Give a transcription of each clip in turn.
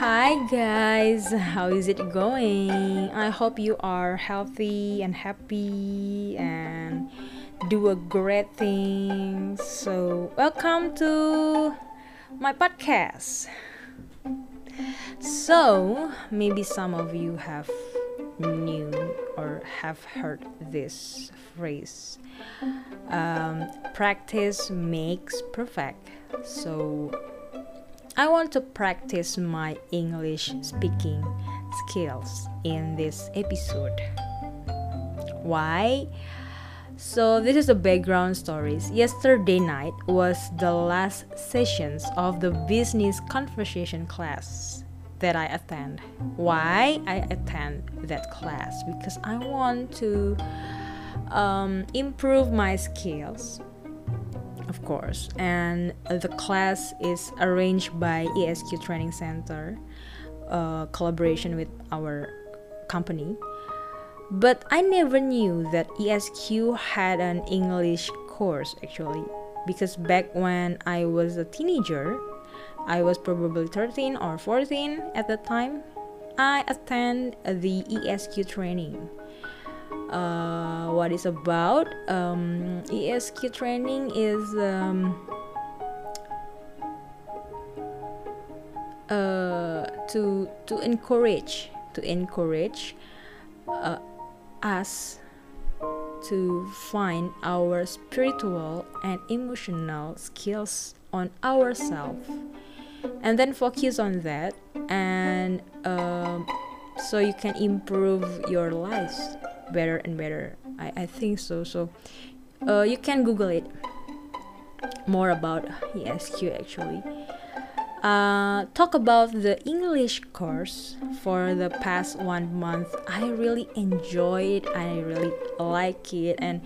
Hi guys, how is it going? I hope you are healthy and happy and do a great thing. So, welcome to my podcast. So, maybe some of you have knew or have heard this phrase um, practice makes perfect. So, I want to practice my English speaking skills in this episode. Why? So this is the background stories. Yesterday night was the last sessions of the business conversation class that I attend. Why I attend that class? Because I want to um, improve my skills of course. And the class is arranged by ESQ Training Center, uh, collaboration with our company. But I never knew that ESQ had an English course actually, because back when I was a teenager, I was probably 13 or 14 at the time. I attend the ESQ training uh, what is about um, ESQ training is um, uh, to to encourage to encourage uh, us to find our spiritual and emotional skills on ourselves and then focus on that and um, so you can improve your lives better and better. I, I think so. So uh, you can google it. More about esq actually. Uh, talk about the english course for the past one month. I really enjoy it. I really like it. And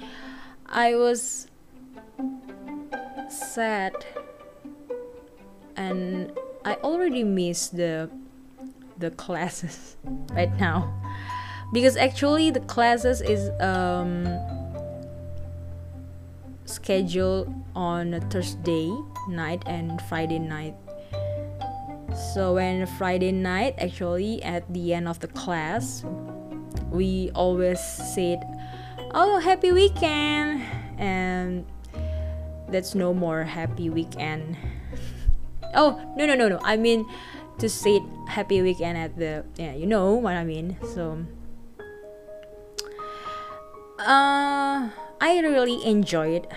i was sad. And i already miss the the classes right now because actually the classes is um, scheduled on Thursday night and Friday night. So when Friday night actually at the end of the class we always said oh happy weekend and that's no more happy weekend. Oh no no no no. I mean to say happy weekend at the yeah you know what i mean. So uh, I really enjoy it.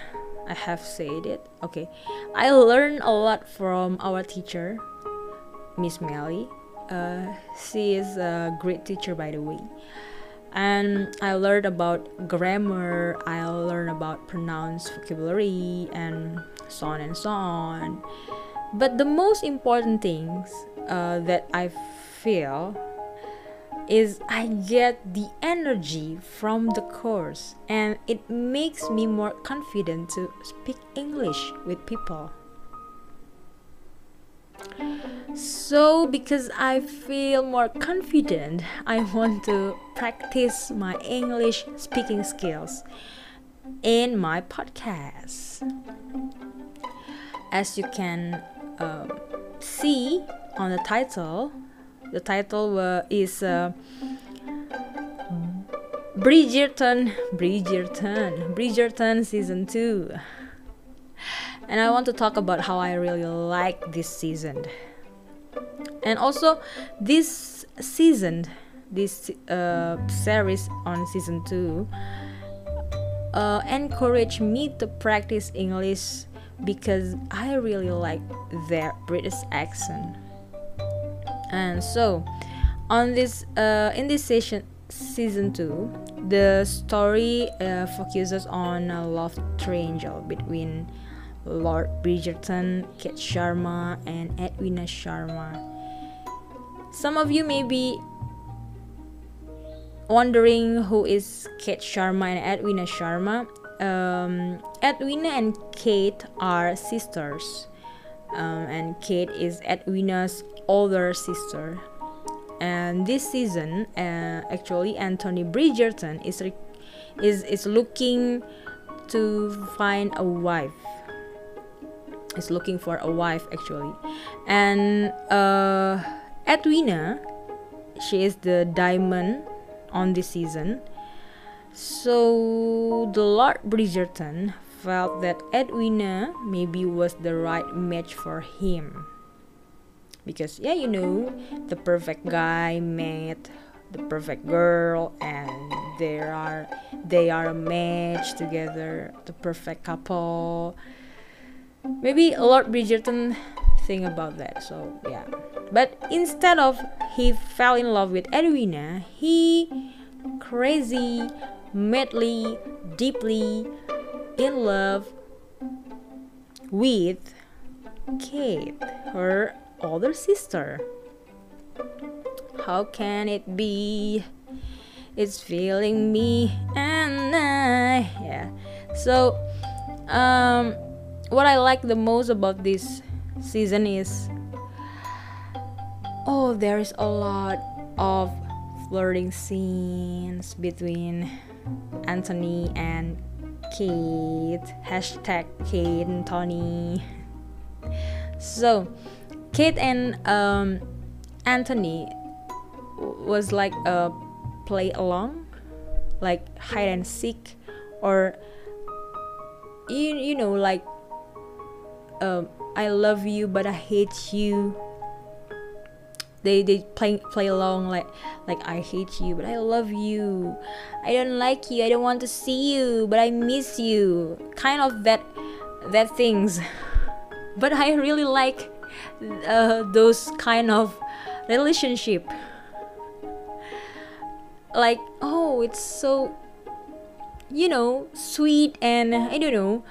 I have said it. Okay, I learned a lot from our teacher, Miss Melly. Uh, she is a great teacher, by the way. And I learned about grammar. I learned about pronouns, vocabulary, and so on and so on. But the most important things uh, that I feel is I get the energy from the course and it makes me more confident to speak English with people. So, because I feel more confident, I want to practice my English speaking skills in my podcast. As you can um, see on the title, the title uh, is uh, Bridgerton, Bridgerton, Bridgerton season 2. And I want to talk about how I really like this season. And also, this season, this uh, series on season 2, uh, encouraged me to practice English because I really like their British accent and so on this uh, in this session season 2 the story uh, focuses on a love triangle between lord bridgerton kate sharma and edwina sharma. Some of you may be wondering who is kate sharma and edwina sharma. Um, edwina and kate are sisters um, and Kate is Edwina's older sister. And this season, uh, actually, Anthony Bridgerton is is is looking to find a wife. Is looking for a wife actually, and uh, Edwina, she is the diamond on this season. So the Lord Bridgerton felt that Edwina maybe was the right match for him. Because yeah, you know, the perfect guy met the perfect girl and they are they are a match together, the perfect couple. Maybe Lord Bridgerton think about that. So yeah. But instead of he fell in love with Edwina, he crazy, madly, deeply in love with Kate, her older sister. How can it be? It's feeling me and I. Yeah. So, um, what I like the most about this season is oh, there is a lot of flirting scenes between Anthony and Kate. Hashtag Kate and Tony. So, Kate and um, Anthony was like a play along, like hide and seek, or you you know like um, I love you but I hate you. They they play play along like like I hate you but I love you. I don't like you. I don't want to see you but I miss you. Kind of that that things. but I really like uh, those kind of relationship like oh it's so you know sweet and i don't know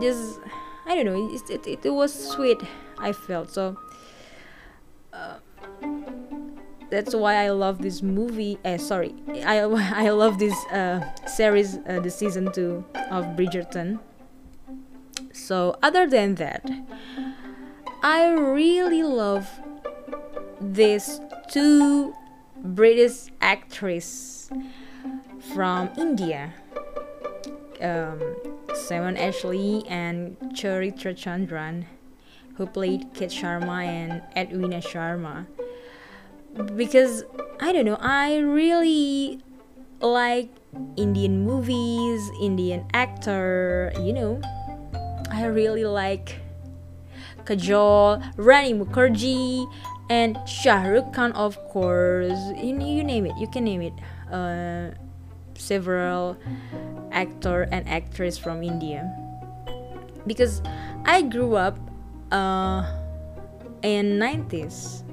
just i don't know it, it, it, it was sweet i felt so uh, that's why i love this movie uh, sorry i i love this uh, series uh, the season 2 of bridgerton. So other than that i really love these two British actress from India, um, Simone Ashley and Charitra Chandran, who played Kit Sharma and Edwina Sharma. Because I don't know, I really like Indian movies, Indian actor, you know. I really like Kajol, Rani Mukherjee, and Shah Rukh Khan, of course. You, you name it, you can name it. Uh, several actor and actress from India. Because I grew up uh, in 90s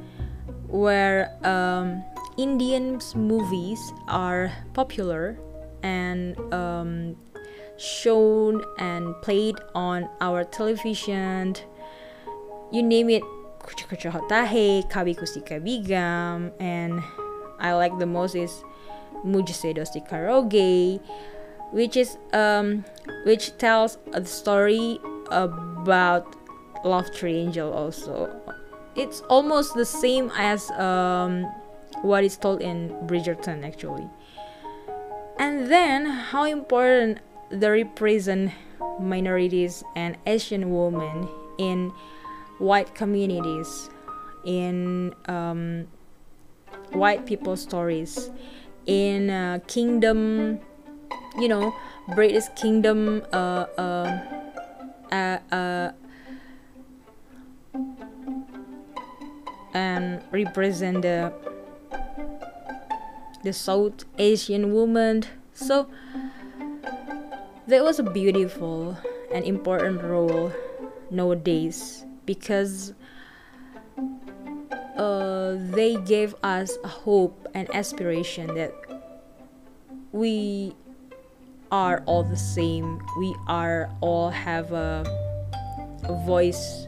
where um, Indian movies are popular and um, shown and played on our television. You name it, Kucha Kucha Hotahe, Kabhi Khushi Kabhie Gham, and I like the most is Mujhse Dosti Karoge, which is um, which tells a story about Love Triangle also. It's almost the same as um, what is told in Bridgerton actually. And then how important the represent minorities and Asian women in white communities in um, white people stories in uh, kingdom you know british kingdom uh, uh, uh, uh and represent the the south asian woman. So that was a beautiful and important role nowadays because uh, they gave us a hope and aspiration that we are all the same. We are all have a, a voice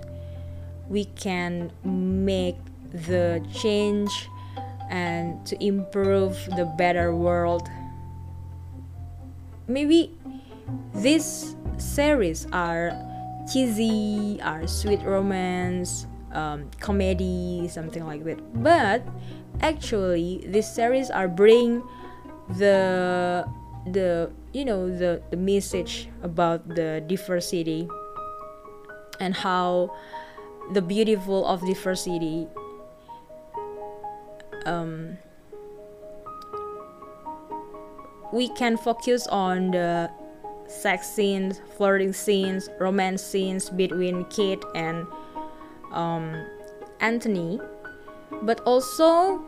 we can make the change and to improve the better world maybe these series are cheesy are sweet romance, um, comedy, something like that. But actually, these series are bring the the you know the the message about the diversity and how the beautiful of diversity um, we can focus on the sex scenes, flirting scenes, romance scenes between Kate and um, Anthony, but also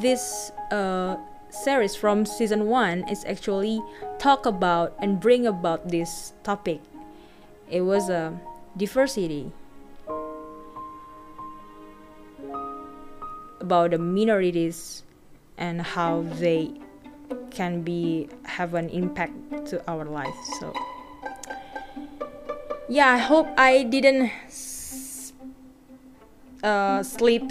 this uh, series from season one is actually talk about and bring about this topic. It was a diversity about the minorities and how they can be have an impact to our life so. Yeah i hope i didn't uh, sleep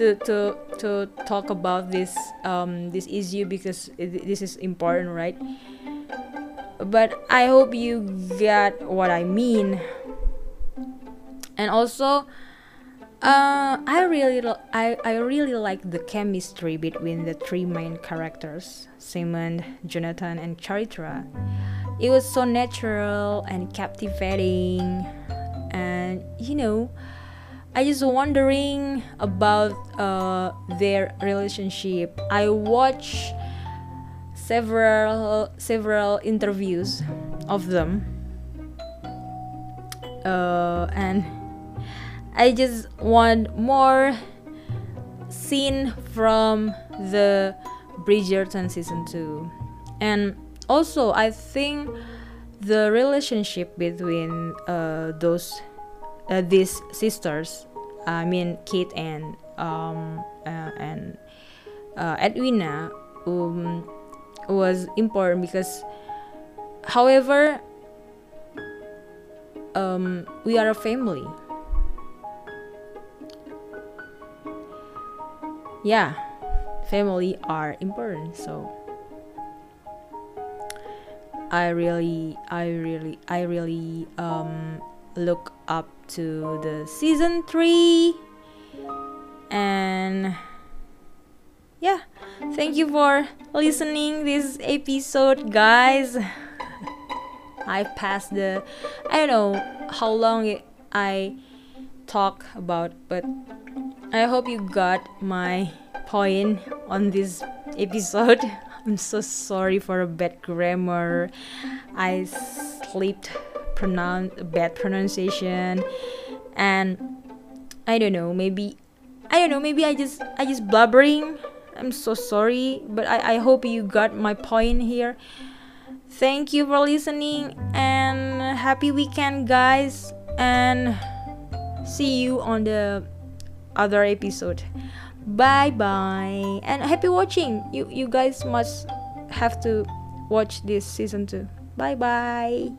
to to to talk about this um, this issue because it, this is important right? But i hope you get what i mean. And also uh, I really I, I really like the chemistry between the three main characters, Simone, Jonathan, and Charitra. It was so natural and captivating, and you know, I just wondering about uh, their relationship. I watched several several interviews of them, uh, and I just want more scene from the Bridgerton season 2. And also I think the relationship between uh, those uh, these sisters, I mean Kate and um, uh, and uh, Edwina, um, was important because, however, um, we are a family yeah family are important so i really i really i really um look up to the season 3 and yeah thank you for listening this episode guys. I passed the i don't know how long i talk about but I hope you got my point on this episode. I'm so sorry for a bad grammar. I slipped pronoun bad pronunciation and I don't know, maybe I don't know, maybe I just I just blubbering. I'm so sorry, but I, I hope you got my point here. Thank you for listening and happy weekend guys and see you on the other episode. Bye bye. And happy watching. You you guys must have to watch this season 2 bye bye